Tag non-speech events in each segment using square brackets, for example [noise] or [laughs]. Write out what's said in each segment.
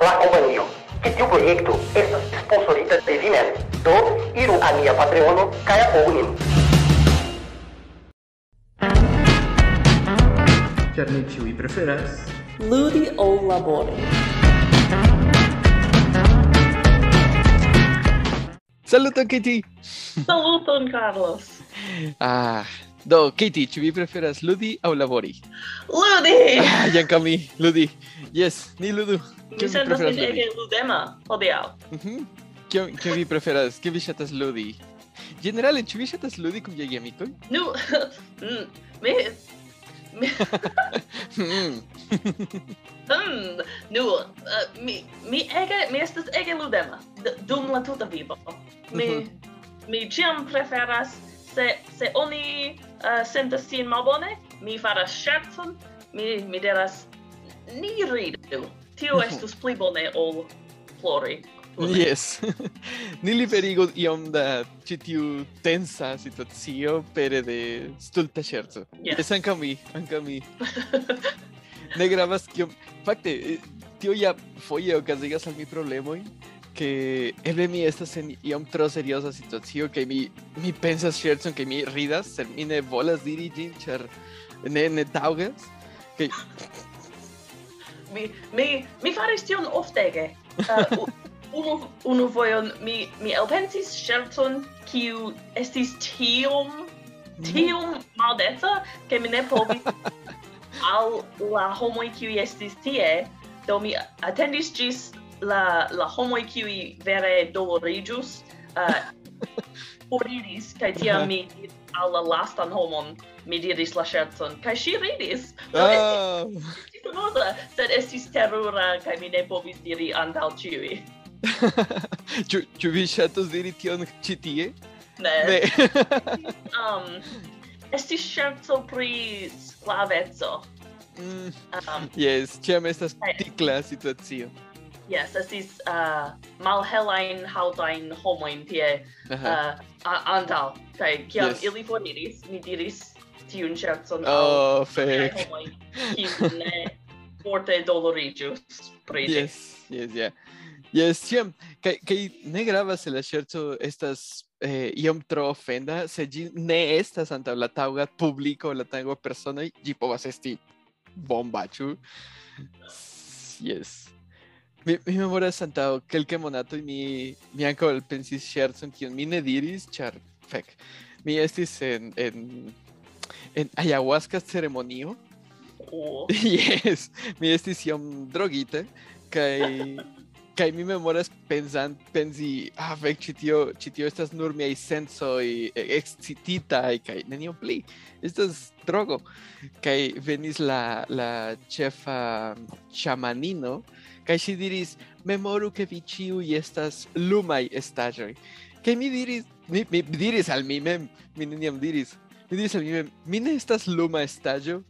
la compañía. Que tiu proyecto es sponsorita de Vimen. Do, iru a mia Patreono. Ĉar ni ĉiuj preferas Ludi ol labori. Saluton, Kitty! Saluton, Carlos. Ah, Do, Katie, ĉu vi preferas ludi aŭ labori? Ludi! Ah, [laughs] Janka mi, ludi. Yes, ni ludu. Mi sentas min ege ludema hodiaŭ. Mhm. Kion kion vi preferas? Kion vi ŝatas ludi? Generale, ĉu vi ŝatas ludi kun viaj amikoj? Nu, [laughs] mm, mi mi Hmm, [laughs] nu, uh, mi, mi ege, mi estas ege ludema, dum la tuta vivo. Mi, mhm. mi ĉiam preferas se se oni uh, sentas sin malbone, mi faras ŝercon, mi mi diras ni ridu. Tio [laughs] estus pli bone ol plori. Yes. [laughs] ni liberigo iom da ĉi tiu tensa situacio pere de stulta ŝerco. Yes, yes ankaŭ mi, ankaŭ mi. [laughs] ne gravas kiom... Fakte, eh, tio ja foje okazigas al mi problemojn, que eble mi estas en iom tro serioza situacio que mi mi pensas ŝercon que mi ridas sed mi ne volas diri ĝin ĉar ne ne taŭgas que [laughs] mi mi mi faris tion oftege. Uh, [laughs] unu unu fojon mi mi elpensis ŝercon kiu estis tiom mm. tiom maldeca ke mi ne povis [laughs] al la homoj kiuj estis tie. Do mi atendis ĝis la la homo qui vere dolorigius uh, foriris kai tia uh alla lastan homon mi diris la scherzon kai si ridis oh. estis famosa sed estis terura kai mi ne povis diri antaŭ ĉiuj [laughs] ĉu ĉu vi ŝatus diri tion ĉi tie ne, ne. [laughs] um estis scherzo pri sklaveco Mm. Um, yes, ciam estas ticla situacio. Yes, estis uh, malhelajn haŭtajn homojn tie Aha. uh, a- antaŭ. Kaj kiam Yes. ili foriris, mi diris tiun ŝercon Oh, al homoj, kiu ne forte doloriĝus pri ĝi. Yes, yes, yeah. Yes, ĉiam. Kaj kaj ne gravas se la ŝerco estas eh, iom tro ofenda, se ĝi ne estas antaŭ la taŭga publiko, la taŭga personoj, ĝi povas esti bomba, ĉu? Yes. Mi, mi memoras antaŭ kelkaj monatoj mi mi ankaŭ elpensis ŝercon kiun mi ne diris, ĉar fek. Mi estis en en en ayahuasca ceremonio Oh. [laughs] Yes, mi estis iom drogite kaj [laughs] kaj mi memoras pensan pensi ah fek ĉi tio ĉi tio estas nur miaj sensoj eh, excititaj kaj nenio pli estas drogo kaj venis la la ĉefa ĉamanino kaj ŝi diris memoru ke vi ĉiuj estas lumaj estaĵoj kaj mi diris mi, mi diris al mi mem mi neniam diris. Mi diris al mi mem estas luma estaĵo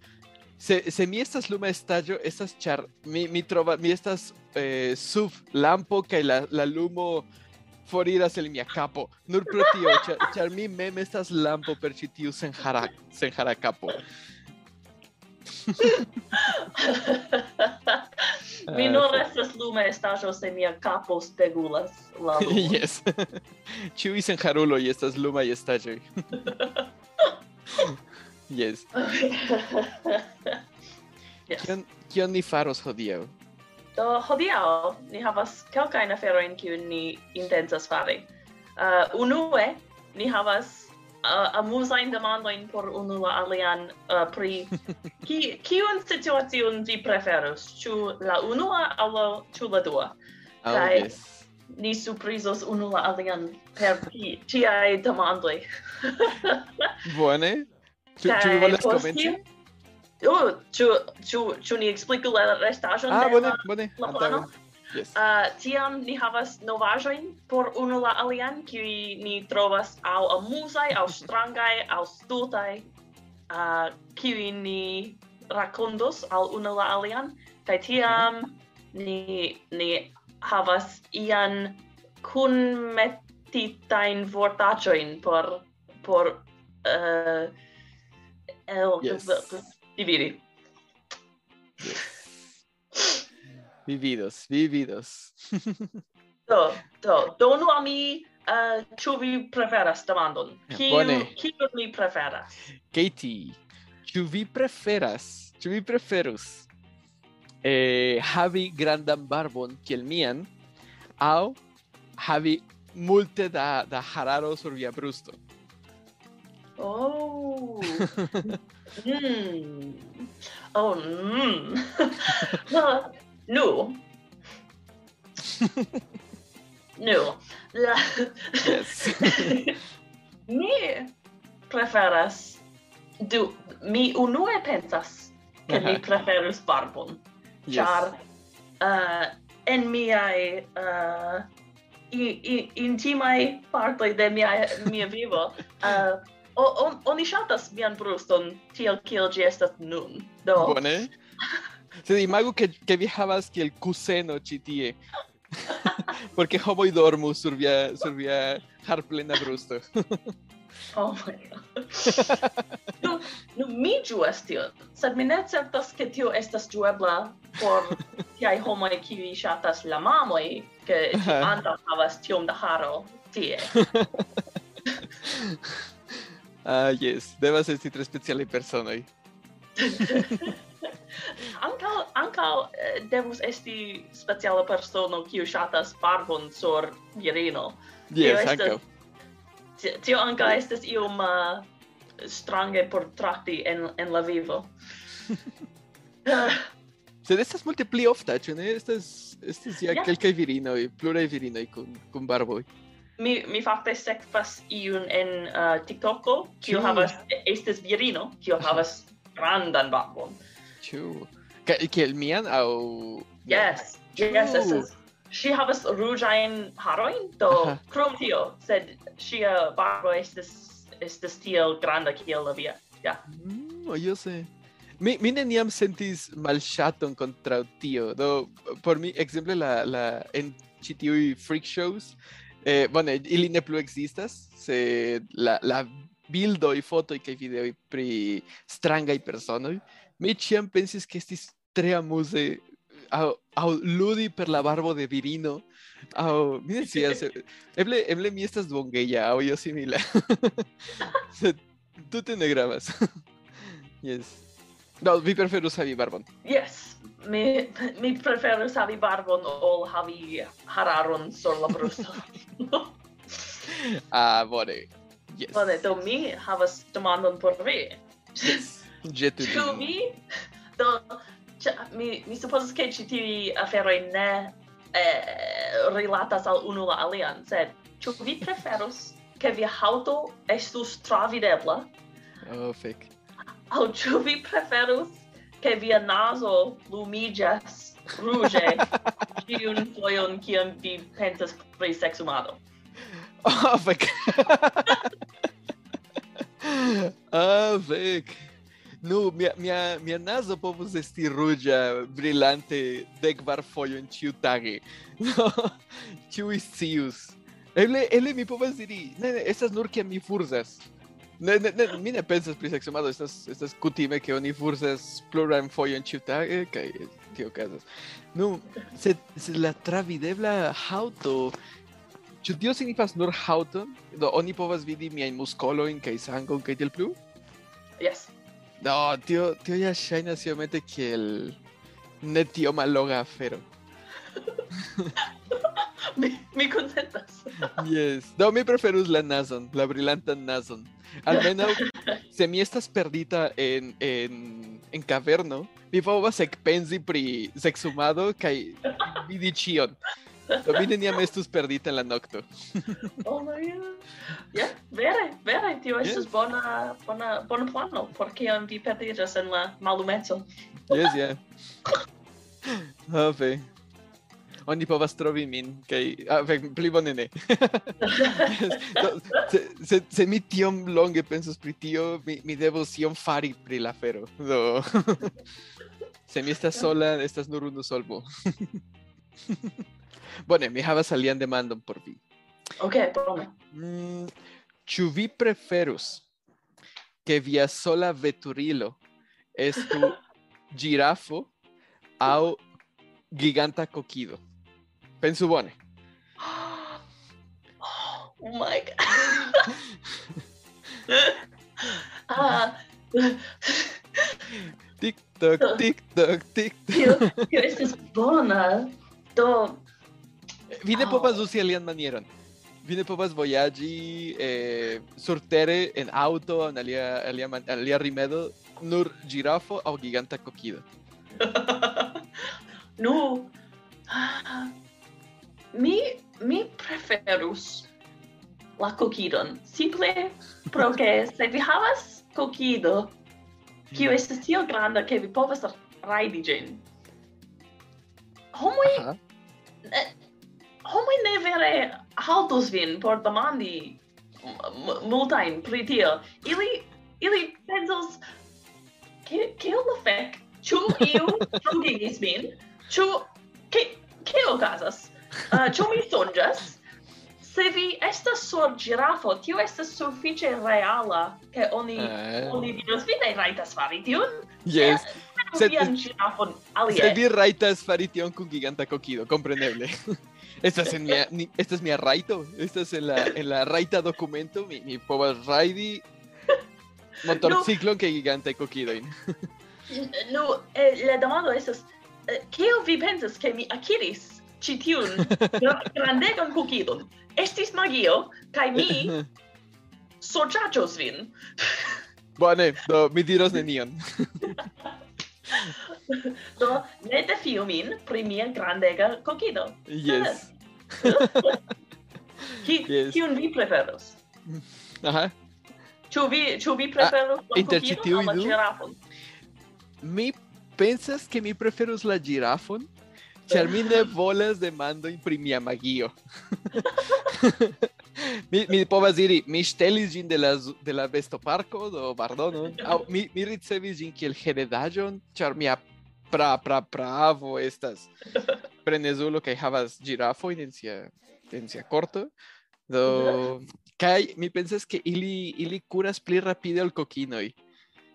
se, se mi estas luma estaĵo estas ĉar mi, mi trova mi estas eh, sub lampo kaj la, la lumo foriras el mia capo. Nur pro tio ĉar, ĉar mi mem estas lampo per ĉi tiu senhara senhara kapo [laughs] Mi eh, nur estas lume estaĵo se mia kapo spegulas la [laughs] lumo. Yes. [laughs] Ĉiuj senharuloj estas lumaj estaĵoj. yes. yes. Kion, kion ni faros hodiaŭ? Do, hodiaŭ ni havas kelkajn aferojn kiujn ni intencas fari. Uh, unue, ni havas uh, amusain demandoin por unu la alian uh, pri [laughs] ki, kiun situacion vi preferus, ĉu la unua aŭ la, ĉu la dua. Oh, Kaj yes. ni surprizos unu la alian per tiaj demandoj. [laughs] Bone. Ĉu ĉu volas komenci? Oh, ĉu ĉu ĉu ni ekspliku la restaĵon? Ah, bone, la, bone. La plano? Yes. Uh, tiam ni havas novajoin por unu la alian, kiui ni trovas au amusai, au strangai, [laughs] au stultai, uh, ah, kiui ni racondos al unu la alian, kai tiam mhm. ni, ni havas ian kun metitain vortacioin por, por, uh, el, yes. dividi. Yes vi vidos, vi vidos. [laughs] do, do, donu a mi uh, ĉu vi preferas demandon. Kiu, kiu mi preferas? Katie, ĉu vi preferas, ĉu vi preferus eh, havi grandan barbon kiel mian aŭ havi multe da, da hararo sur via brusto? Oh. [laughs] mm. Oh, mm. [laughs] No. [laughs] no. La... yes. [laughs] mi preferas du mi unue pensas ke uh mi preferus barbon. Yes. Char uh, en miai uh, i, i, intimai partoi de mia, mia vivo, [laughs] uh, o, on, oni shatas mian bruston tiel kiel gi estas nun. Do, Bone. Se imagu que, que vi havas kiel kuseno ĉi tie. [laughs] Porque homoj dormu sur via sur via harplena brusto. [laughs] oh my god. nu, nu mi ĝuas tion, sed mi ne certas ke tio estas ĝuebla por tiaj homoj kiuj ŝatas la mamoj, ke [laughs] ĝi antaŭ havas tiom da haro tie. Ah, uh, yes, devas esti tre specialaj personoj. [laughs] Ankaŭ ankaŭ eh, devus esti speciala persono kiu ŝatas barbon sur virino. Yes, ankaŭ. Tio ankaŭ estas iom uh, strange por trakti en en la vivo. [laughs] Sed estas multe pli ofta, ĉu ne? Estas estas ja yeah. kelkaj virinoj, pluraj virinoj kun kun barboj. Mi mi fakte sekvas iun en uh, TikToko, kiu havas estes virino, kiu havas grandan barbon. Ĉu? Ka- Kiel mian aŭ... Yes, yes, Ĉu? estas. Ŝi havas ruĝajn harojn, do krom tio, sed ŝia barbo estes estes tiel granda kiel la via. Ja. Mm, yo sé. Mi, mi neniam sentis malŝaton kontraŭ tio. Do, por mi, ekzemple, la, la, en ĉi tiuj freak shows, eh, bone, ili ne plu ekzistas, sed la, la bildoj, fotoj kaj videoj pri strangaj personoj, mi ĉiam pensis ke estis tre amuze aŭ, aŭ ludi per la barbo de virino, aŭ, mi eh, eble, eble mi estas duongeja aŭ io simila. [laughs] sed tute ne gravas. [laughs] yes. No, vi preferus havi barbon. Yes, mi, mi preferus havi barbon ol havi hararon sur la brusto. [laughs] Ah, bone. Yes. Bone, do mi havas demandon por vi. Yes. Ĉu Ciu vi? Do, cia, mi, mi supozas, ke ĉi tiuj aferoj ne eh, rilatas al unu la alian, sed ĉu vi preferus ke via haŭto estus travidebla? Oh, fek. Aŭ ĉu vi preferus ke via nazo lumiĝas ruĝe [laughs] ĉiun fojon, kiam vi pensas pri seksumado? Oh, fec. oh, fek. [laughs] Oh, Nu, mia, mia, mia naso povus esti ruĝa brillante, de kvar foion ciu tage. [laughs] No, ciu iscius. Eble, eble mi povas diri, ne, ne, estas nur que mi furzas. Ne, ne, ne, mi ne pensas pri seksumado estas, estas kutime que oni furzas plurajn fojon ciu tage, kai tio casas. Nu, sed, sed la travidebla haŭto Ĉu tio signifas nur haŭton? Do oni povas vidi miajn muskolojn kaj sangon kaj tiel plu? Yes. No, tío, tío Yashai nació mente que el netioma logafero. [laughs] mi, mi contentas. Yes. No, mi preferus la nason, la brillanta nason. Al menos [laughs] se mi estas perdita en, en, en caverno, mi favor sec pensi pri sexumado kai vidichion ĉion. Do mi neniam estus perdita en la nokto. Oh my god. Ja, vere, vere, tio Yes. estas bona, bona, bona plano, por kiam vi perdiĝas en la mallumeco. Yes, yeah. Ah, fe. Oni povas trovi min, kaj... Ah, fe, pli bone [laughs] ne. Se, se, se mi tiom longe pensas pri tio, mi, mi devos iom fari pri la afero. Do... [laughs] se mi estas sola, estas nur unu solvo. [laughs] Bone, mi havas alian demandon por vi. Ok, bone. Mm, ĉu vi preferus ke via sola veturilo estu girafo [laughs] aŭ giganta coquido. Pensu bone. [gasps] Oh my god. [laughs] Ah, Tic toc, tic toc, tic tio, toc. tio estas bona. Do, Vi ne ah. povas uzi alian manieron. Vi ne povas vojaĝi eh, surtere en auto en alia alia, man, alia rimedo nur girafo aŭ giganta kokido. [laughs] no. Ah. mi mi preferus la kokidon. Simple pro que [laughs] se vi havas kokido kiu mm. estas tiel granda ke vi povas rajdi ĝin. Homoj eh, homoj ne vere haltos vin por demandi multajn pri tio. Ili, ili pensos, ke, keo la fek? Ĉu iu trugigis min? Ĉu, ke, ke okazas? Uh, Ĉu mi sonĝas? Se vi estas sur girafo, tio estas sufiĉe reala, ke oni, eh. oni diros, vi ne rajtas fari tion. Yes. Eh, Sentí raitas faritión con giganta coquido, comprendible. [laughs] Esta es, en mi, esta es mi arraito, esta es en la, en la raita documento, mi, mi power raidi, [laughs] motorciclo no. que gigante coquido. No, eh, la demando esas, eh, kio vi pensas que mi akiris citiun grandegan coquidon? Estis magio, kai mi sorĉaĉos vin. Bone, do mi diros nenion. [laughs] Do, ne defiu min pri mia grandega kokido. Yes. [laughs] Ki, yes. Kiun vi preferus? Aha. Ĉu vi, ĉu vi preferus ah, kokidon aŭ la girafon? Mi pensas que mi preferus la girafon, ĉar mi ne volas demandojn pri mia magio. [laughs] mi, mi povas diri, mi ŝtelis ĝin de la, de la bestoparko, do bardono, aŭ mi, mi ricevis ĝin kiel heredaĵon, ĉar mia pra pra pravo estas frenezulo kaj havas girafojn en sia en sia korto. Do kaj mi pensas ke ili ili kuras pli rapide ol kokinoj.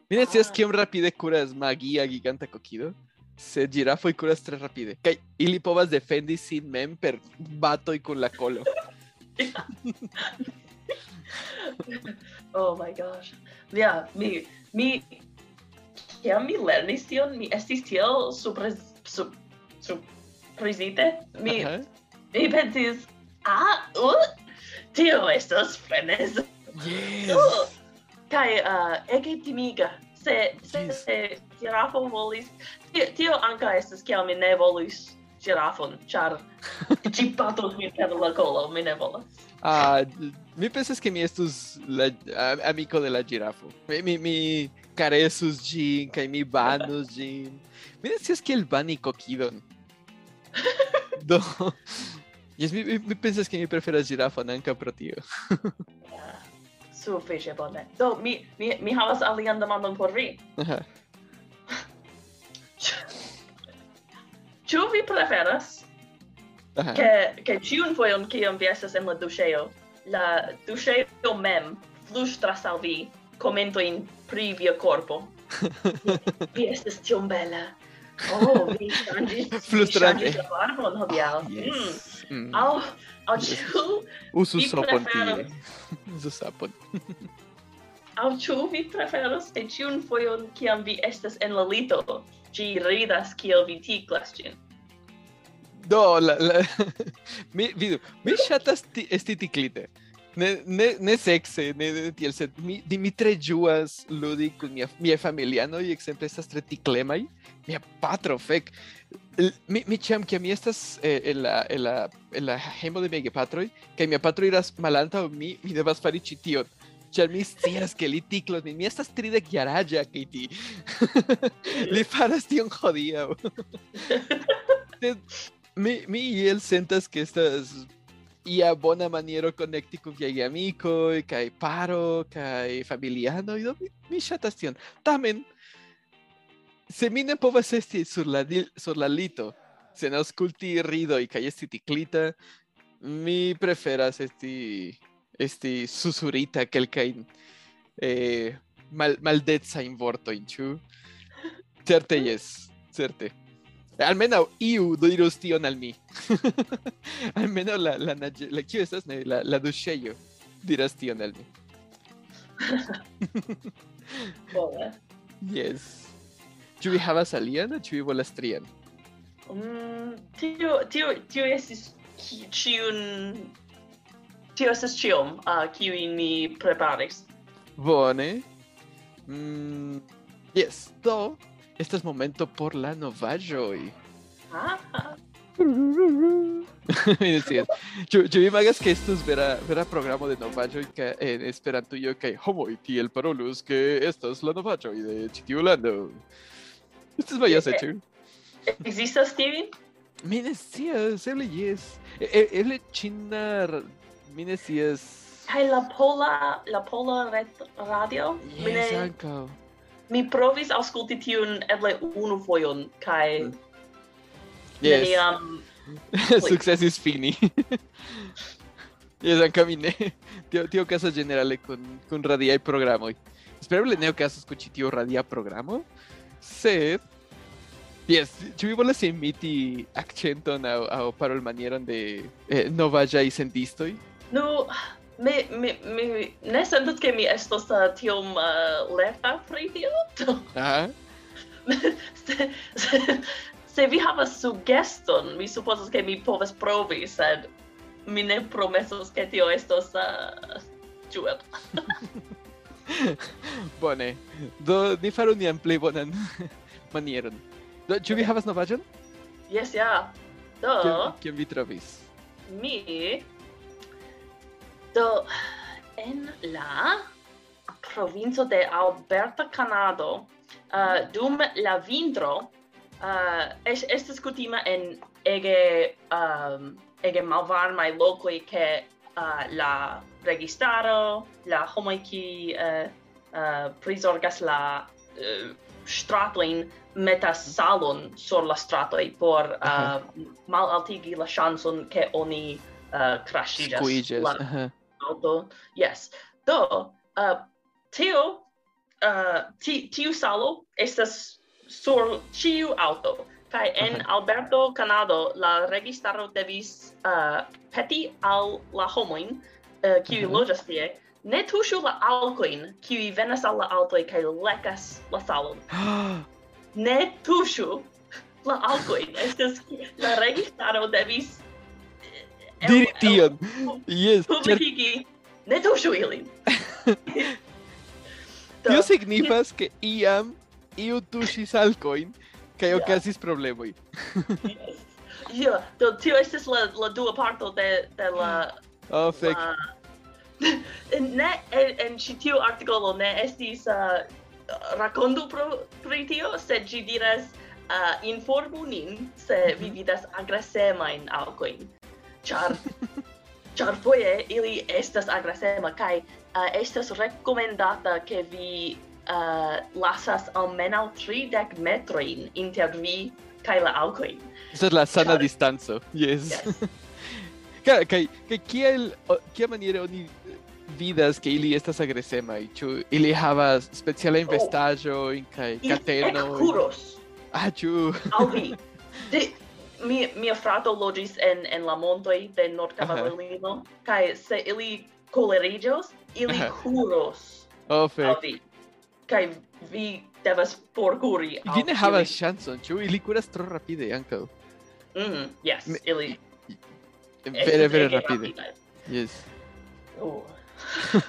Mi ne scias Ah. kiom rapide kuras magia giganta kokido, sed girafoj kuras tre rapide. Kaj ili povas defendi sin mem per batoj kun la kolo. [laughs] oh my gosh. Yeah, mi mi kiam mi lernis tion, mi estis tiel surpriz sur, surprizite. Mi uh -huh. mi pensis, ah, uh, tio estas frenes. Yes. Uh, kai uh, ege timiga. Se se yes. se girafo volis. Tio, tio anka estas kiam mi ne volis girafon, char [laughs] ci patos min per la colo, mi ne volas. Ah, mi pensas que mi estus la, a, amico de la girafo. Mi, mi, mi caresus gin, kai mi banus gin. Mi ne scias kiel bani kokidon. [laughs] Do... Yes, mi, mi, mi pensas que mi preferas girafon anca pro tio. [laughs] Sufiĉe bone. Do mi mi mi havas alian demandon por vi. Aha. Ĉu vi preferas Aha. ke ke ĉiun fojon kiam vi estas en la duŝejo, la duŝejo mem flustras al vi komentojn pri via korpo. [laughs] vi estas tiom bela. Oh, vi ŝanĝis [laughs] Flustrante. la barbon hodiaŭ. Yes. Mm. Mm. Aŭ aŭ ĉu Usu [laughs] sapon tie. Usu sapon. Aŭ ĉu vi preferas ke ĉiun fojon kiam vi estas en la lito, ĝi ridas kiel vi tiklas ĝin? Do, la, la... [laughs] mi, vidu, mi ŝatas ti, esti tiklite. Ne, ne, ne sexe, ne, ne tiel, sed mi, di, mi tre ĝuas ludi kun mia, mia familianoj, ekzemple estas tre tiklemaj. Mia patro, fek. Mi, mi ĉiam, kiam mi estas eh, en, la, en, la, en la hejmo de miaj gepatroj, kaj mia patro iras malantaŭ mi, mi devas fari ĉi. Ĉar mi scias ke li tiklos. Mi estas tridek jaraĝa, Katie. [laughs] li faras tion. Sed mi, mi iel sentas que estas ia bona maniero conecti con viaj amikoj kaj paro kaj familianoj do mi, mi ŝatas tion. Tamen se mi ne povas esti sur la sur la lito sen aŭskulti ridoj kaj esti tiklita, mi preferas esti esti susurita kelkajn eh, mal, maldecajn vortojn, ĉu? Certe [laughs] jes, certe. Almeno iu dirus tion al mi. [laughs] Almeno la la nage- la kiu estas ne la la duŝejo diras tion al mi. Bone. [laughs] Yes. Ĉu vi havas alian, ĉu vi volas trian? Mm, tio tio tio estis ĉiun tio uh, kiujn mi preparis. Bone. Mm, yes, do estas momento por la novaĵoj. Ah, [laughs] Mi decidas. Ĉu ĉu vi imagas ke estus vera vera programo de novaĵoj kaj en Esperantujo kaj homoj tiel parolus ke estas la novaĵoj de ĉi tiu lando. Estas mojosa, ĉu? ekzistas tiujn? Mi ne scias, eble jes. E- Eble ĉina r- mi ne scias. Kaj la pola la pola radio? Mi Jes, ne- ankaŭ. mi provis aŭskulti tiun eble unu fojon kaj Mm. Yes. [laughs] [laughs] neniam Sukcesis fini. [laughs] Yes, ankaŭ mi ne. Tio tio okazas ĝenerale kun kun radiaj programoj. Espereble ne okazas kun ĉi tiu radia programo, sed Yes, ĉu vi volas imiti akĉenton aŭ aŭ parolmanieron de eh, novaĵaj sendistoj? Nu, mi, mi, mi ne sentas ke mi estos uh, tiom uh, lerta pri tio. [laughs] Aha. se, se, se vi havas sugeston, mi supozas ke mi povas provi, sed mi ne promesas ke tio estos uh, ĝuebla. [laughs] Bone. Do ni faru nian plej bonan [laughs] manieron. Do ĉu vi havas novaĵon? Yes, ja. Do. Kion vi trovis? Mi Do, en la provinco de Alberta, Canado, uh, dum la vintro, uh, es, estes cutima en ege, um, ege malvarmai locoi che uh, la registaro, la homoi qui uh, uh, prisorgas la uh, stratoin metas salon sur la stratoi por uh, -huh. malaltigi la chanson che oni uh, crashigas. Scuiges. La auto yes. Do, uh, tio, uh, ti, tiu salo estas sur ciu auto, kai en mhm. Alberto, Canado, la registaro devis uh, peti al la homoin, uh, kiu mm -hmm. loĝas tie, ne tuŝu la alkojn, kiu venas al la aŭtoj kaj lekas la salon. [gasps] ne tuŝu la alkojn. Estas la registaro devis Diri tion. Yes. Publikigi. Ne tuŝu ilin. [laughs] Tio signifas ke iam iu tuŝis alkojn kaj okazis problemoj. [laughs] Yes. Jo, do tio estas la la dua parto de de la Oh, fek. [laughs] Ne en en ĉi tiu artikolo ne estis uh, rakondu pri tio, sed ĝi diras uh, informu nin se vi mhm. vidas agresemajn alkojn char char foje ili estas agresema kaj uh, eh, estas rekomendata ke vi uh, lasas almenaŭ 30 metrojn inter vi kaj la aŭkoj. Sed la sana Char... distanco. Yes. yes. kaj kaj kaj kiel kia maniere oni vidas ke ili estas agresema i chu ili havas speciala oh. in kaj kateno. ekkuros Ah, chu. Alvi. [laughs] De mi mia frato logis en en la montoj de Nord Kavalino uh -huh. kaj se ili koleriĝos, ili curos kuros. Oh, fek. Kaj vi devas forkuri. Vi ne havas ŝancon, ĉu ili kuras tro rapide ankaŭ. Mm, yes, Me... ili vere vere rapide. Yes. Oh.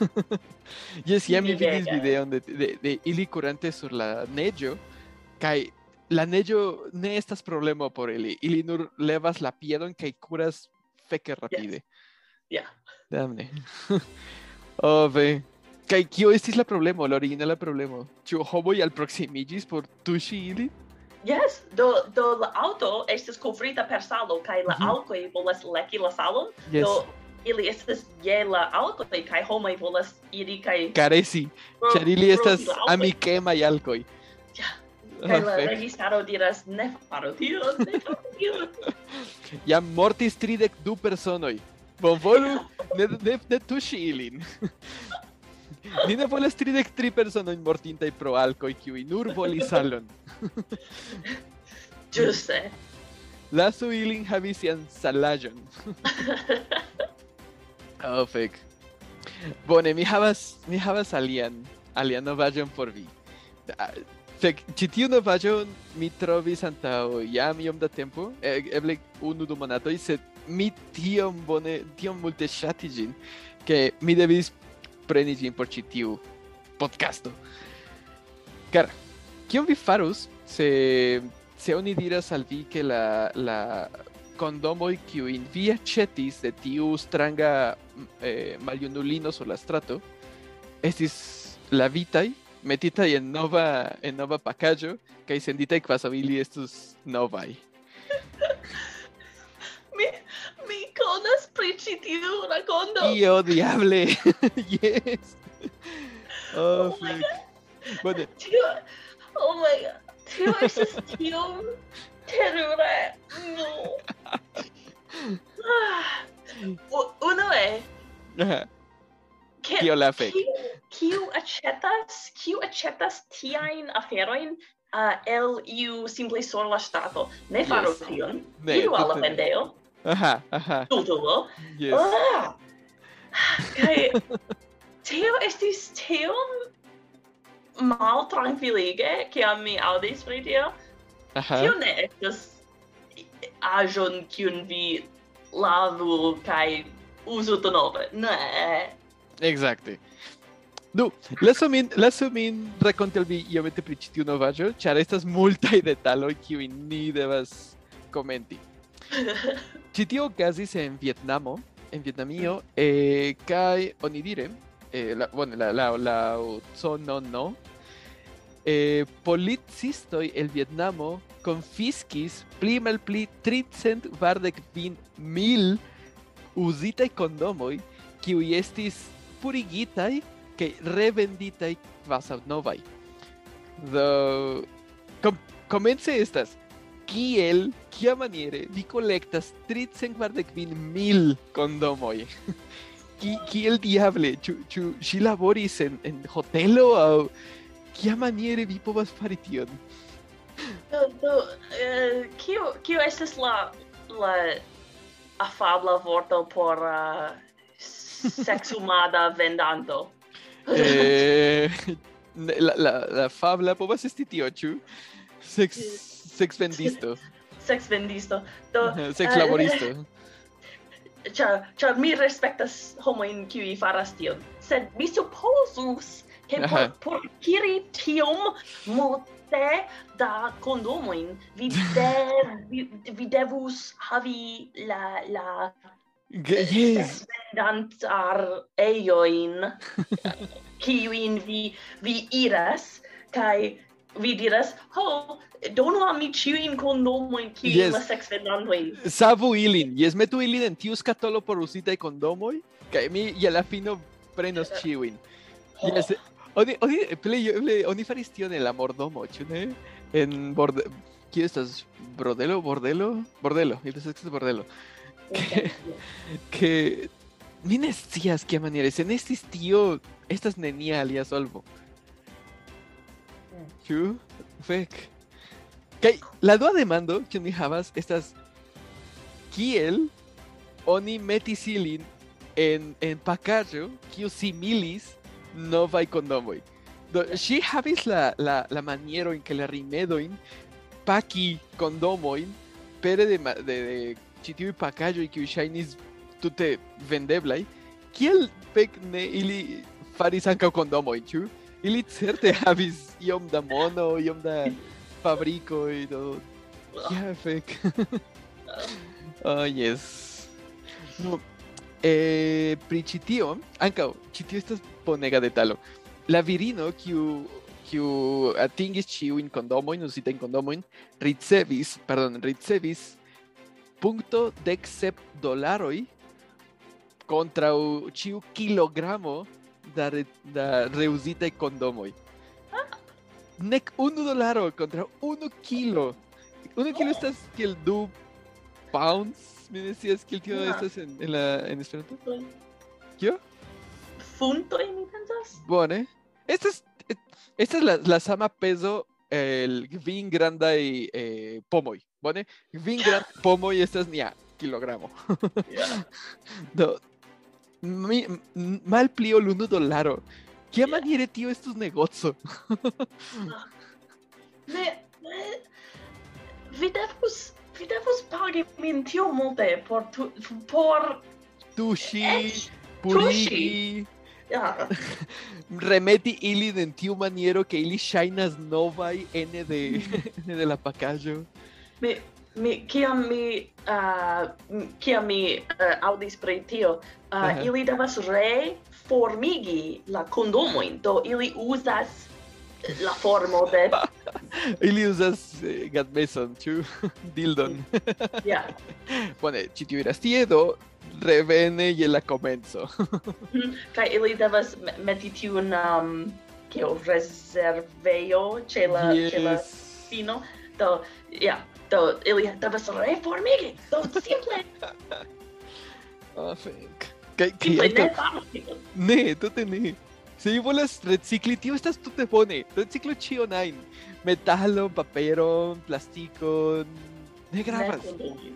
[laughs] yes, ja mi vidis videon de, de, de ili kurante sur la neĝo kaj la neĝo ne estas problemo por ili. Ili nur levas la piedon kaj kuras feke rapide. Yeah. Damne. [laughs] oh, ve. Kaj kio estis la problemo, la originala problemo? Ĉu homoj alproksimiĝis por tuŝi ili? Yes, do, do la auto estas kovrita per salo, kaj la Mhm. alkoj volas leki la salon, Yes. do ili estas je la aŭtoj kaj homoj volas iri kaj Karesi, ĉar ili estas la amikemaj alkoj. Ja. Oh, Kaj la fek. registaro diras ne faru tion, ne faru tion. Jam [laughs] mortis tridek du personoj. Bonvolu ne, ne, ne tuŝi ilin. [laughs] Ni ne volas tridek tri personoj mortintaj pro alkoj, kiuj nur volis salon. [laughs] Giuste. Lasu ilin havi sian salaĵon. oh, fek. Bone, mi havas mi havas alian alian novaĵon por vi. Ah, Fek, ĉi tiu novaĵon mi trovis antaŭ jam iom da tempo, e- eble unu du monatoj, sed mi tiom bone, tiom multe ŝatis ĝin, ke mi devis preni ĝin por ĉi tiu podcasto. Kara, kion vi farus se se oni diras al vi ke la la kondomoj kiujn vi aĉetis de tiu stranga eh, maljunulino sur la strato estis lavitaj metita y en Nova, en Nova Pacayo, Caicendita y Quasabili, estos Nova. mi, mi conas principio racondo. Y oh, diable. [laughs] yes. Oh, oh my god. Bueno. Tío, oh my god. Tío, eso es tío terrible. No. [laughs] Ah, uno es. Kio la fek? Kiu acetas, kiu acetas tiajn aferojn uh, el iu simple sur la stato? Ne faru yes. tion. Ne, Iru al la vendeo. Aha, aha. Tutulo. Yes. Ah! Kai, teo estis teom mal tranquilige, kiam mi audis pri tio. Aha. Tio ne estas ajon kiun vi lavu kai uzu denove. Ne. Exacte. Nu, lasu min, lasu min rakonti al vi iomete pri ĉi tiu novaĵo, ĉar estas multaj detaloj kiujn ni devas komenti. [laughs] Ĉi tio okazis en Vietnamo, en Vietnamio, eh, kaj onidire, eh, la, bueno, la, la, la zono no, eh, policistoj el Vietnamo konfiskis pli malpli 340 mil uzitaj kondomoj kiuj estis purigitai kaj revenditai kvazaŭ novaj. Do com komence estas kiel kia maniere vi kolektas 345 mil kondomoj. [laughs] Ki kiel diable ĉu ĉu ŝi laboris en en hotelo aŭ kia maniere vi povas fari tion? Do do eh, kio kio estas la la afabla vorto por uh, sexumada vendanto. eh, la, la, la fabla povas esti tio, ĉu? Sex, eh. sex vendisto. sex vendisto. Do, eh, eh, sex laboristo. Uh, [laughs] Ĉar ĉar mi respektas homojn kiuj faras tion, sed mi supozus che Aha. por, por kiri tiom multe da kondomojn, vi, [laughs] de, vi, vi devus havi la, la yes. Vendant ar eioin, [laughs] kiuin vi, vi iras, kai vi diras, ho, donu a mi ciuin con nomoin ki yes. la sex vendandoin. Savu ilin, yes, metu ilin en tiu scatolo por usitae condomoi, kai mi je la fino prenos eh. ciuin. Oh. Yes, oni, oni, play, play, oni faris tion en la mordomo, ĉu ne? En borde... Kio estas? Brodelo? Bordelo? Bordelo. Ili estas bordelo. bordelo. [laughs] Que- que mi ne scias kiamaniere, se ne estis tio, estas nenia alia solvo. Ĉu? Fek. Kaj la dua demando kiun mi havas estas kiel oni metis ilin en en pakaĵo kiu similis novaj kondomoj. Do ŝi havis la la la maniero en que la rimedojn paki kondomojn pere de ma- de, de ĉi tiuj pakaĵoj kiuj ŝajnis tute vendeblaj. Kiel fek ne ili faris ankaŭ kondomojn, ĉu? Ili certe havis iom da mono, iom da fabrikoj, do Ja, fek. oh, [laughs] yes. No, eh, pri ĉi tio, ankaŭ ĉi tio estas bonega detalo. La virino kiu kiu atingis ĉiujn kondomojn, uzitajn kondomojn, ricevis, pardon, ricevis punto dexep dolaroi contra u kilogramo da, re, da reusita condomoi. Ah. Nec unu dolaro contra unu kilo. Unu kilo oh. estas kiel du pounds, me decías que el tío no. estas en, en, la, en Esperanto. ¿Qué? Funto en mi pensas. Bueno, eh. Estas, eh, estas las, las ama peso el kvin grandaj eh, pomoj, bone? Kvin grandaj [laughs] pomoj estas nia kilogramo. Yeah. [laughs] Do mi malpli ol unu dolaro. Kia Yeah. maniere tio estus negoco? Ne, [laughs] ne, vi devus, vi devus pagi min tio multe por, tu, por, Tuŝi, Eĉ purigi, ja, [laughs] remeti ili en tiu maniero que ili shinas novai ene de [laughs] ene de la pacajo. Mi mi kiam mi uh, kiam mi uh, audis pri tio uh, uh -huh. ili devas re formigi la kondomoin do ili uzas la formo de [laughs] ili uzas eh, gadmeson ĉu? Dildon. Ja. Yeah. bone ĉi tiu iras tie do revene je la komenco. kaj ili devas me- meti tiun, um, kio, rezervejo ĉe la, ĉe la Yes. fino, do, ja, do, ili devas reformigi, do, simple, [laughs] Ah, fek. Kaj kaj ne tute ne. Se vi volas recikli, tio estas tute bone. Reciklu ĉion ajn. Metalon, paperon, plastikon. Ne gravas.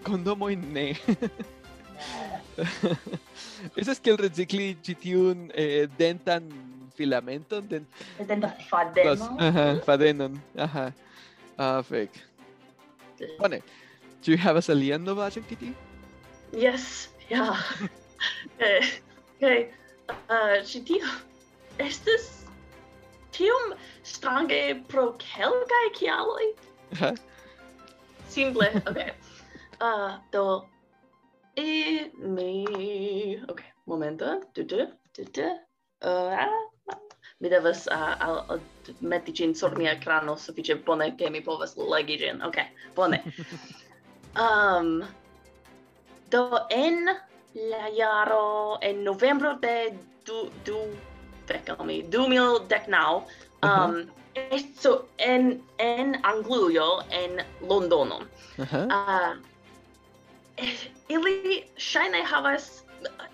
Kondomojn ne. [laughs] [laughs] Esas que el recicli gitiun eh, dentan filamenton den dentan fadenon. Los, aha, fadenon. Aha. Ah, fek. Bone. Do you have us alian novaĵon, Kitty? Yes, yeah. [laughs] eh, okay. Ah, uh, ĉi tio estis tiom strange pro kelkaj kialoj. Simple, okay. Uh, do E mi... Ok, momento. Tu tu, tu tu. Uh, ah, mi devas uh, al, al, meti gin sur mia ekrano sufiĉe bone che mi povas legi gin. Ok, bone. [laughs] um, do en la jaro, en novembro de du, du, fecami, du mil dec nau, um, mhm. uh -huh. Esto en en Anglujo en Londono. Uh -huh. uh, [laughs] ili ŝajne havas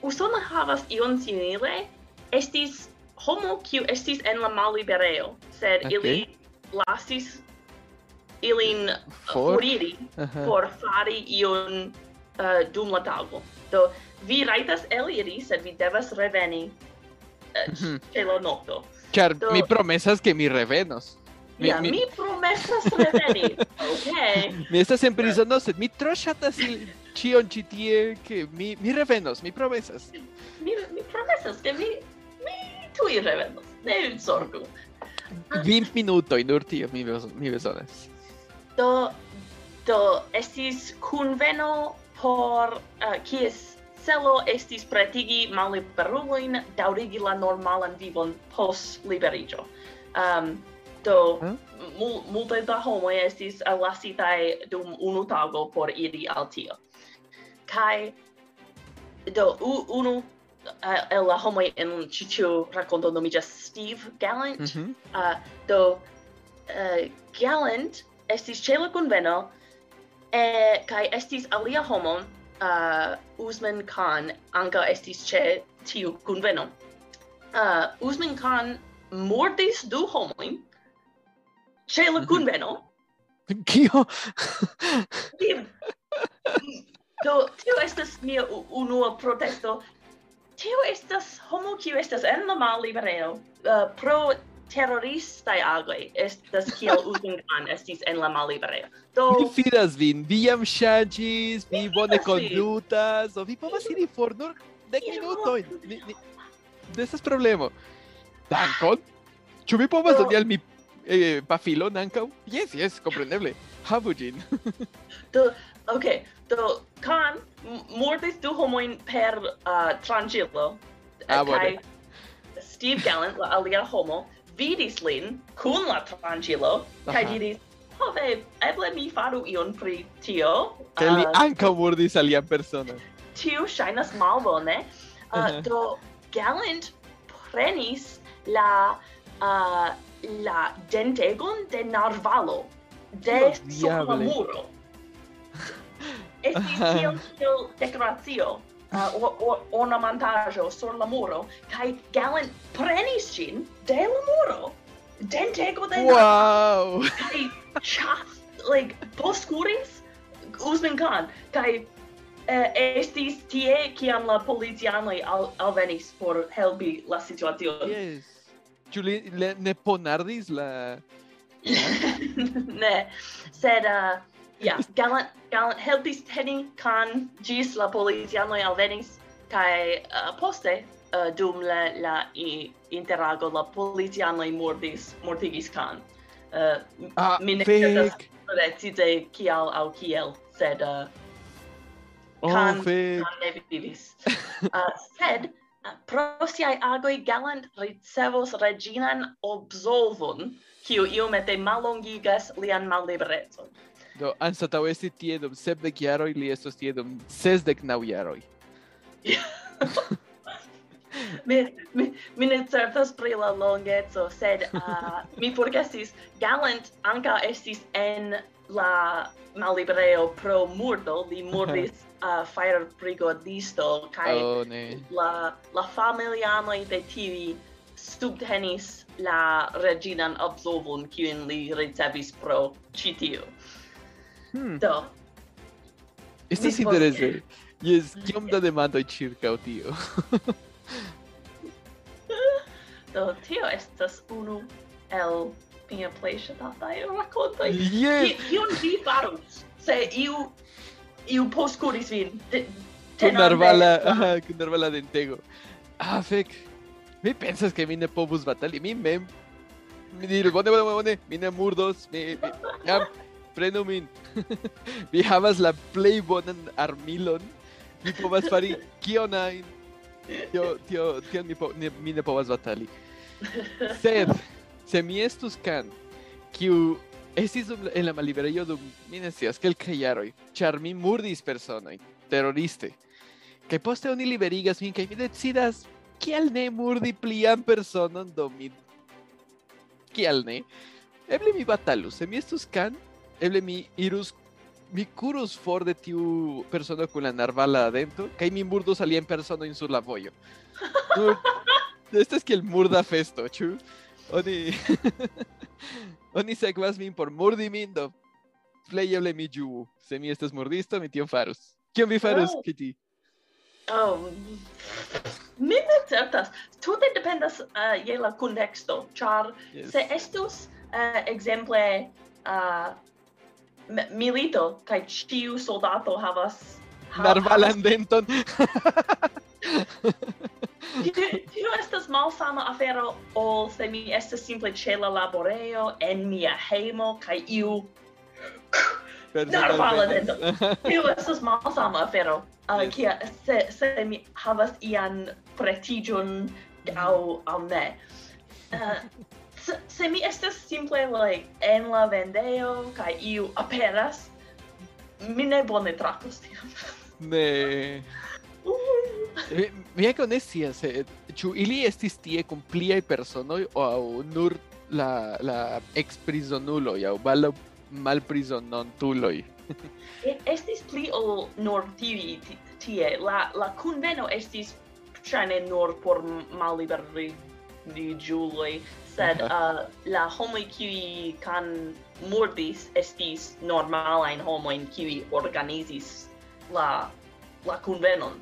Usono havas ion simile. Estis homo kiu estis en la malliberejo, sed Ok. ili lasis ilin uh, For? foriri Aha. por fari ion uh, dum la tago. Do vi rajtas eliri, sed vi devas reveni uh, Mhm. ĉe la nokto. Ĉar Do- mi promesas ke mi revenos. Mi, Ja, mi, mi promesas reveni. [laughs] Okej. mi estas en prizono, sed mi tro ŝatas [laughs] cion ĉi tie ke mi mi revenos, mi promesas. Mi mi promesas ke mi mi tuj revenos. Ne zorgu. 20 minutoj nur tio mi mi bezonas. Do do estis kunveno por uh, kies celo estis pretigi malliberulojn daŭrigi la normalan vivon post liberiĝo. Um, do hmm? multe da homoj estis lasitaj dum unu tago por iri al tio kai do unu el la homoj en ĉi tiu rakonto nomiĝas Steve Gallant. Mm -hmm. uh, do uh, Gallant estis ĉe la kunveno eh, kaj estis alia homo, uh, Usman Khan, ankaŭ estis ĉe tiu kunveno. Uh, Usman Khan mortis du homojn ĉe la mhm. kunveno. Kio? [laughs] Do, tio estas mia unua protesto. Tio estas homo kiu estas en la mallibereo. Uh, pro terroristai agoi estas kiel [laughs] Uzingan estis en la mallibereo. Do... Mi fidas vin, vi jam ŝanĝis, vi bone kondutas, do vi povas iri for nur dek minutojn. ni... [laughs] mi... Estas problemo. Dankon! Ĉu vi povas doni al mi eh, eh, pafilon ankaŭ? Jes, jes, kompreneble. Havu ĝin. do, okay do can mortis du homoin per uh, tranquilo ah, kai Steve Gallant la alia homo vidis lin kun la tranquilo kai diris Hove, eble mi faru ion pri tio. Ke li uh, ankaŭ mordis alian personon. Tiu ŝajnas malbone. Ah, uh, uh -huh. Do Gallant prenis la uh, la dentegon de narvalo de oh, sopra muro estis tiel kiel [laughs] decoratio, uh, or, or, ornamentajo sur la muro, kai Gallant prenis gin de la muro, dentego de Wow! Kai chas, like, poscuris, Usman Khan, kai uh, eh, estis tie kiam la polizianoj al, alvenis por helpi la situacion. Yes. Ĉu li ne ponardis la... [laughs] ne, sed... Uh, yeah, gallant, gallant, helpis teni can gis la polizianoi alvenis, kai uh, poste, uh, dum la, la i, interago, la polizianoi mordis, mortigis can. Uh, ah, mi ne certas precise kial au kiel, sed uh, oh, can, fake. can ne vivis. uh, sed, uh, pro siai agoi galant ricevos reginan absolvon, kiu iomete malongigas lian mallibrezon. Do, anstataŭ esti tie dum sepdek jaroj, li estos tie dum sesdek naŭ jaroj. [laughs] mi, mi, mi ne certas pri la longezo, sed uh, [laughs] mi forgesis, Galant anca estis en la malibreo pro murdo, li [laughs] murdis ah, uh, fire brigadisto, kai oh, ne. la, la familianoi de tivi subtenis la reginan absolvon, kiun li ricevis pro citio. Hmm. Esto es interesante. Y es, ¿qué onda de Mando y Chirca, tío? [laughs] Então, tio, estas unu el minha playstation eu racconto yes. que eu vi faru se eu eu postcuris vin con narvala ah, con narvala de entego. Ah fec mi pensas que mine povus batali mi mem. Mi diru bone bone bone murdos mi, mi prenu min. [laughs] vi havas la plej bonan armilon. Mi povas fari kion ajn. Tio, tio, tion mi, po, ne, mi ne povas batali. Sed, se mi estus can, kiu estis en la malliberejo dum, mi ne scias, kelkaj jaroj, ĉar mi murdis personojn, teroriste. Kaj poste oni liberigas min, kaj mi decidas, kial ne murdi plian personon do mi... Kial ne? Eble mi batalus, se mi can, eble mi irus mi curus for de tiu persono kun la narvala adentro, kaj mi murdus alian personojn sur la vojo. Nur, Este es kiel murda festo, ĉu? Oni [laughs] Oni sekvas min por murdi min, do plej eble mi ĝuu. Se mi estas murdisto, mi tion farus. Kion vi farus, Oh. Kitty? Oh, mi ne certas. Tute dependas uh, je la contexto, char Yes. se estus uh, exemple uh, m- milito kaj ĉiu soldato havas ha, narvalan denton. Tio estas malsama afero ol se mi estas simple ĉe la laborejo en mia hejmo kaj iu narvala dento. Tio estas malsama afero. Uh, yes. Ah, kia, se, se mi havas ian pretigion au, au ne. Uh, se mi estas simple like en la vendeo kaj iu aperas, mi ne bone tratos tion. [laughs] Ne. Uhuh. Mi, mi ne scias, ĉu ili estis tie kun pliaj personoj aŭ nur la la eksprizonuloj aŭ baldaŭ malprizonantuloj? estis pli ol nur tivi tie. La la kunveno estis ĉane nur por malliberigi giuloi sed uh, la homoj kiuj kan murdis estis normalajn homojn kiuj organizis la la convenon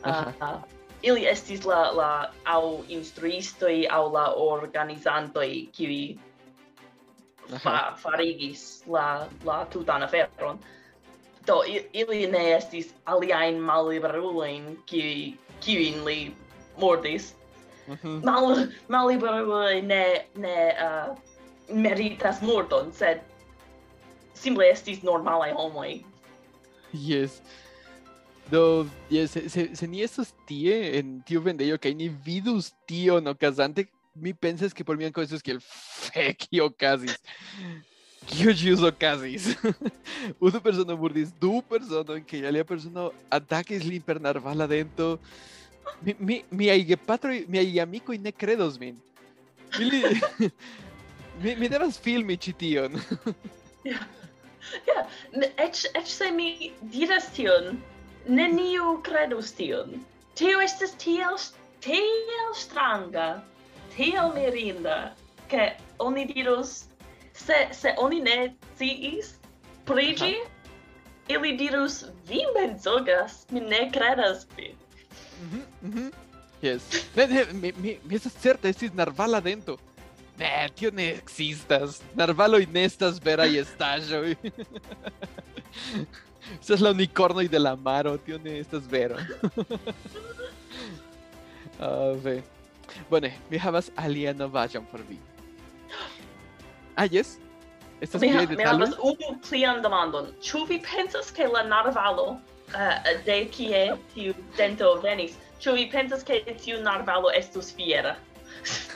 Uh, uh, ili estis la la au instruistoj aŭ la organizantoj kiuj fa, farigis la la tutan aferon. Do ili ne estis aliajn malliberulojn kiuj kiujn li mordis Mhm. Mal malliberuloj ne ne uh, meritas mordon, sed simple estis normalaj homoj. Yes. Do, yes, se, se, ni estos tie en tiu vendejo kaj ni vidus tion okazante, mi pensas que por mi ankaŭ estus kiel fek kio okazis. Kio ĵus okazis? Unu [laughs] persono murdis du personojn kaj alia persono atakis lin per narvala dento. Mi, mi, miai gepatroi, miai amicoi ne credos min. Ili... [laughs] mi, mi devas filmi ĉi tion. [laughs] Ja, ja. eĉ eĉ se mi diras tion, neniu kredus tion. Tio estas tiel tiel stranga, tiel mirinda, ke oni dirus se se oni ne ciis pri ili dirus vi mensogas, mi ne credas vi Mm -hmm. Mhm. Yes. Ne, ne, mi, mi, mi estas certa, estis narvala dento. Ne, tio ne existas. Narvaloj ne estas veraj estaĵoj. [laughs] Estas la unicornoj de la maro, tio ne estas vero. [laughs] Ah, ve. Bone, mi havas alia novaĵon por vi. Ah, yes? Estas mi, ha, mi havas unu plian demandon ĉu vi pensas ke la narvalo uh, de kie tiu dento venis ĉu vi pensas ke tiu narvalo estus fiera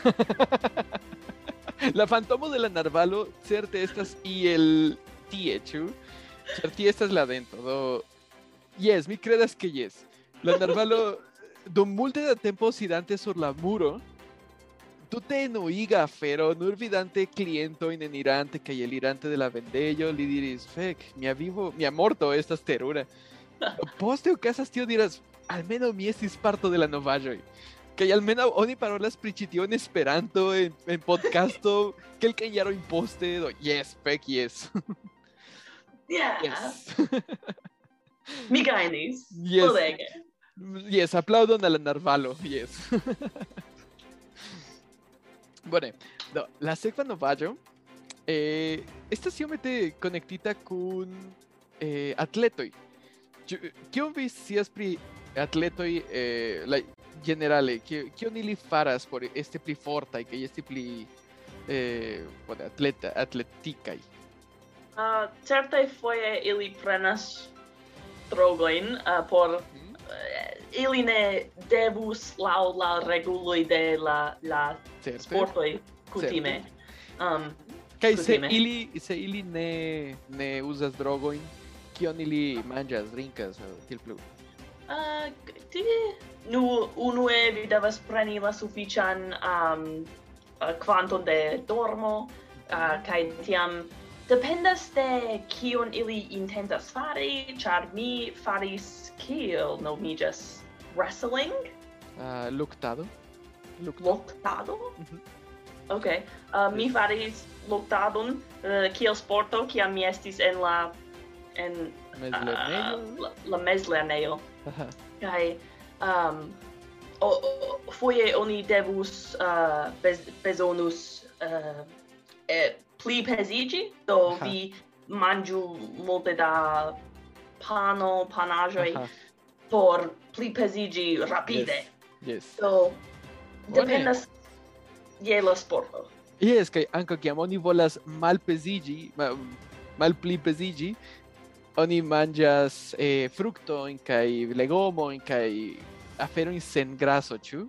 [laughs] la fantomo de la narvalo certe estas iel tie, ĉu? Ĉar tie estas la dento, do Yes, mi credas que yes. La [laughs] narvalo dum multe da tempo sidante sur la muro, tute enuiga afero, nur vidante clientojn enirante kaj elirante de la vendejo, li diris, fek, mia vivo, mia morto estas terura. [laughs] Poste okazas tio diras, almenaŭ mi estis parto de la novaĵoj. Kaj almenaŭ oni parolas pri ĉi tio en Esperanto, en, en podcasto, kelkajn jarojn poste, do yes, fek, yes. [laughs] yeah. yes. [laughs] mi gajnis Yes. Yes, aplaudon a la narvalo, yes. [laughs] Bone, do, la sekva novaĵo eh, estas iomete konektita kun eh, atletoj. Kion vi scias pri atletoi eh, la generale che che oni faras por este pli forta e che este pli eh bueno, atleta atletica uh, ah, certa foje ili prenas drogoin uh, ah, por mm. uh, ili ne devus laŭ la reguloj de la la Certe. sportoj kutime. Um, kaj se ili se ili ne ne uzas drogoin kion ili manĝas drinkas tiel plu? Ah, uh, tie nu unue vi devas preni la sufician um, ah, quanto de dormo ah, uh, kai tiam dependas de kion ili intentas fari char mi faris kiel no mi just wrestling? Uh, luktado luktado mm -hmm. okay uh, mi faris luktadon uh, eh, kiel sporto kiam mi estis en la en uh, la, la mezlernejo. [laughs] Kai um o, o foje oni devus uh, bez, bezonus uh, e, pli pesigi, do vi manju multe da pano, panajo por pli pesigi rapide. Yes. yes. Do, dependas je la sporto. Yes, kai anka kiam oni volas malpezigi, mal pli pesigi, oni manĝas eh, fruktojn kaj legomojn kaj aferojn sen graso, ĉu?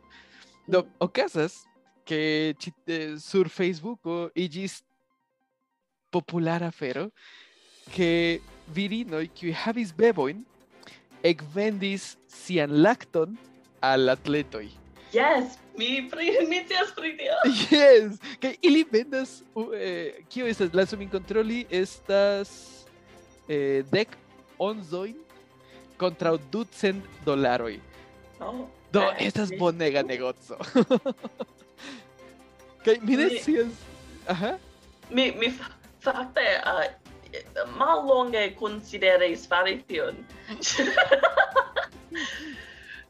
Do okazas ke ĉi sur Facebooko iĝis populara afero ke virinoj kiuj havis bebojn ekvendis sian lakton al atletoj. yes mi [laughs] mi scias pri tio [laughs] Yes, que ili vendas uh, eh, kio estas la min kontroli estas eh, dec onzoin contra ducent dolaroi. Oh, Do, eh, estas eh, bonega uh. negozo. [laughs] Kaj mi ne scias... Aha? Mi, mi fa, fakte uh, mallonge consideris fari tion. [laughs]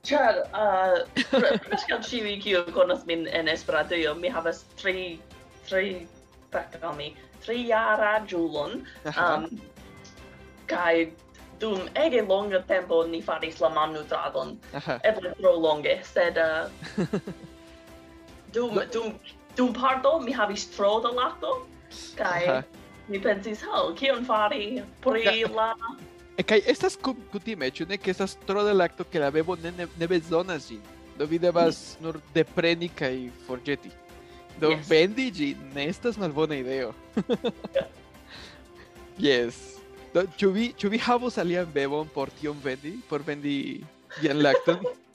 Ĉar uh, [laughs] preskaŭ ĉiuj kiu konas min en Esperantujo, mi havas tri tri fakte mi tri jara ĝulon. Um, kaj dum ege longa tempo ni faris la mamnutradon, aha. eble tro longe, sed uh, [laughs] dum dum dum parto mi havis tro da lakto kaj mi pensis, "Ho, kion fari pri la Eh, Kaj estas ku- kutime, ĉu ne, ke estas tro de lakto ke la bebo ne, ne, ne bezonas ĝin. Do vi devas nur depreni kaj forĵeti. Do Yes. vendi ĝin ne estas malbona ideo. [laughs] yes. Chubby, Chubby Jabo salía en Bebon por Tion Bendy, por Bendy y en Lacton. [laughs]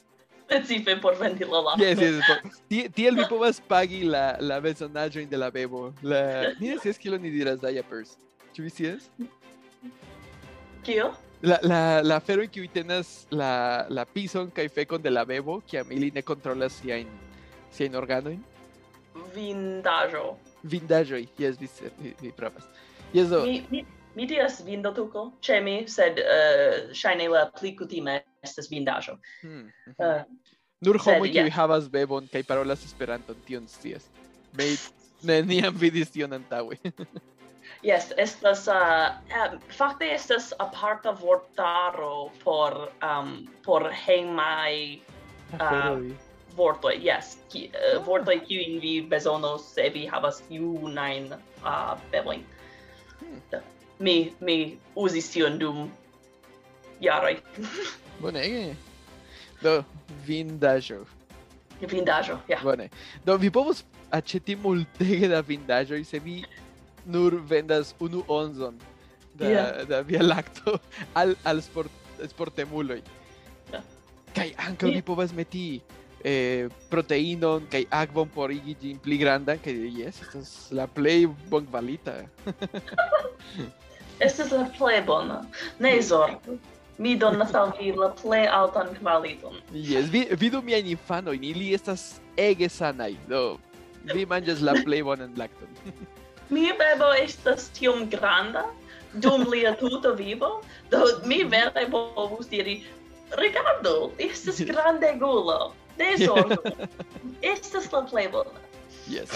Sí, fue por Bendy Rola. Yes, yes, por... Tiel mi povas pagi la, la personaggio de la Bebo. La... Mira si es que lo ni dirás diapers. Chubby si es? Kio? La, la, la fero en que tenas la, la pison que fe con de la Bebo, que a mí ne controlas si hay, si hay organoin. Vindajo. Vindajo, yes, vi, vi, vi pravas. Yes, do. Mi, mi... Mi diras vindotuko, ĉe mi, sed uh, ŝajne la pli kutime estas vindaĵo. Hmm. Uh, Nur homoj kiuj yeah. havas bebon kaj parolas Esperanton, tion scias. Mei neniam vidis tion antaŭe. [laughs] yes, estas uh, um, fakte estas aparta vortaro por um, por hejmaj uh, vortoj. Yes, ki, uh, vortoj kiujn vi bezonos se vi havas junajn uh, bebojn. Hmm mi, mi usis tion dum jaroj. Bonege. Do, vindajo. Vindajo, ja. Yeah. Bone. Do, vi povos aĉeti multege da vindajo, se vi nur vendas unu onzon da, yeah. da via lacto al, al sport, sportemuloi. Yeah. Kai anche yeah. vi povas meti eh, proteinon kai akvon por igi ĝin pli grandan kaj jes estas la plej bonkvalita [laughs] Estas la plej bona. Ne mm. zorgu. Mi donas al vi la plej altan kvaliton. Jes, vi vidu miajn infanojn, ili estas ege sanaj. Do vi manĝas la [laughs] plej bonan lakton. [laughs] Mia bebo estas tiom granda dum lia [laughs] tuta vivo, do mi vere povus diri rigardu, estas grande gulo. Ne zorgu. estas la plej bona. Yes.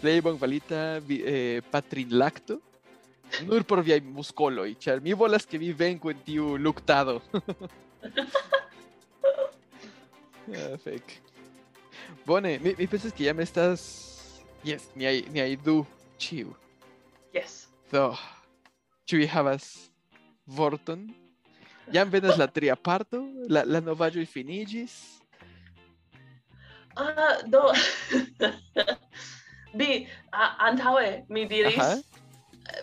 Plej bonkvalita eh, patrinlakto Nur por viaj muskoloj, ĉar mi volas ke vi venku en tiu luktado. [laughs] ah, fek. Bone, mi, mi pensas ke jam estas... Yes, niaj, niaj du ĉiu. Yes. Do, ĉu vi havas vorton? Jam venas la tria parto? La, la novaĵoj finiĝis? Ah, do mi [laughs] uh, antaŭe mi diris Aha.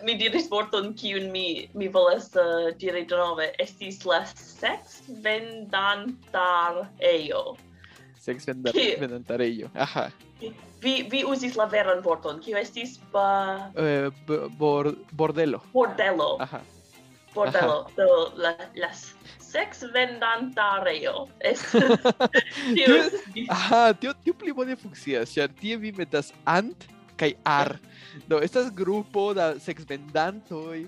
Mi diris vorton kiun mi mi volas uh, diri denove estis la sex vendantarejo. Sex venda- Ki- vendantarejo. Aha. Vi vi uzis la veran vorton kiu estis ba Eh, b- bor, bordelo. bordello. Aha. Bordello. Do la las sex vendantarejo [laughs] Tio, aha, tio, tio pli bone funkcias, ĉar tie vi metas ant kaj ar. [laughs] Do estas grupo da sexvendantoj,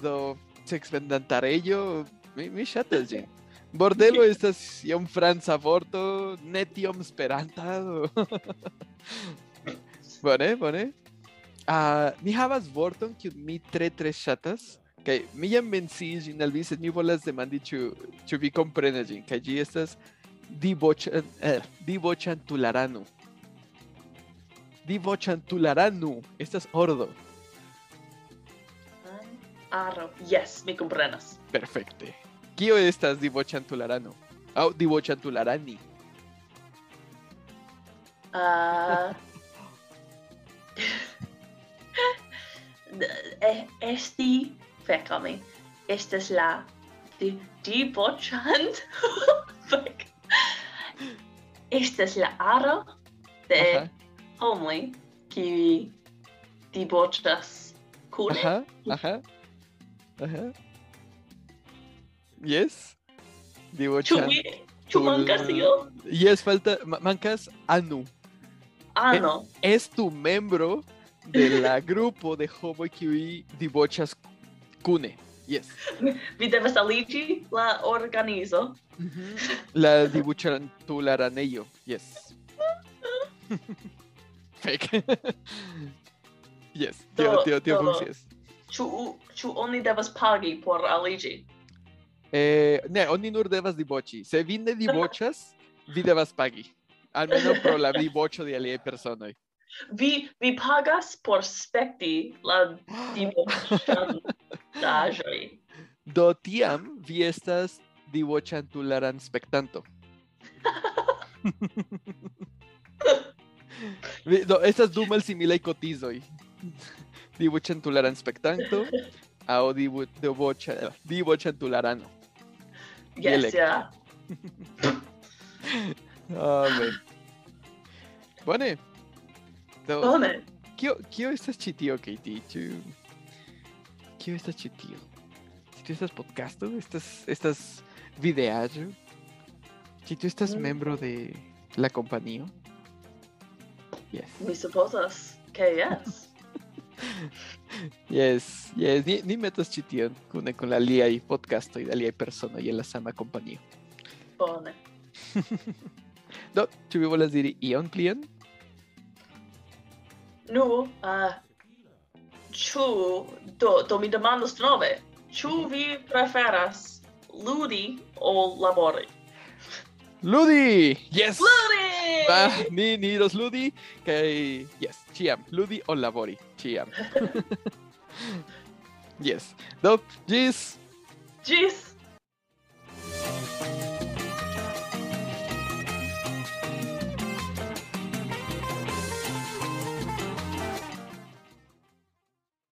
do sexvendantarejo, mi, mi ŝatas ĝin. Bordelo [laughs] estas iom franca vorto, ne tiom esperanta. [laughs] Bone, bone. Ah, mi havas vorton kiun mi tre tre ŝatas. Kaj mi jam menciis ĝin al vi, sed mi volas demandi ĉu ĉu vi komprenas ĝin. Kaj ĝi estas Dibochan, eh, Divo Chantularanu. Este es Ordo. Arrow. Yes, me compranas. Perfecto. ¿Qué estas Divo Chantularanu? Oh, Divo Chantularani. Uh... [laughs] este, fíjame, esta es la Divo Chant. [laughs] esta es la arro de only que debochas cool. Ajá, ajá. Ajá. Yes. Debochas. Chumancas, tío. Yes, falta. Mancas Anu. Ah, eh, anu. Es, tu miembro del [laughs] grupo de Homo Kiwi Dibochas Cune. Yes. Mi Saligi la organizo. La dibuchan tu laranello. Yes. [laughs] fake. [laughs] yes, tio, tio, tio funkcias. Ĉu ĉu oni devas pagi por aliĝi? Eh, ne, oni nur devas diboĉi. Se vi ne diboĉas, vi devas pagi. Almenaŭ [laughs] pro la diboĉo de aliaj personoj. Vi vi pagas por spekti la diboĉaĵoj. [laughs] Do tiam vi estas diboĉantularan spektanto. Vi- Do estas du malsimilaj kotizoj. Diboĉantularan spektanto aŭ dibu- diboĉa- diboĉantularano. Yes, Dialekto. ja. Ah. Bone. Bone. kio, kio estas ĉi tio, Katie? Ĉu... Kio estas ĉi tio? Ĉi tio estas podcasto? Estas, estas videaĵo? Ĉi tio estas Mm. membro de la kompanio? Yes. Mi supposas che yes. [laughs] yes, yes, ni, ni metas ĉi tion kune kun aliaj podcastoj de aliaj personoj en la sama kompanio. Bone. [laughs] Do, ĉu vi volas diri ion plien? Nu, uh, ĉu do do mi demandas nove. Ĉu vi preferas ludi o labori? Ludi. Yes. Ludi. Va, ni, ni dos Ludi. Que, yes. Chiam. Ludi o labori. Chiam. [laughs] yes. Dop. Gis. Gis.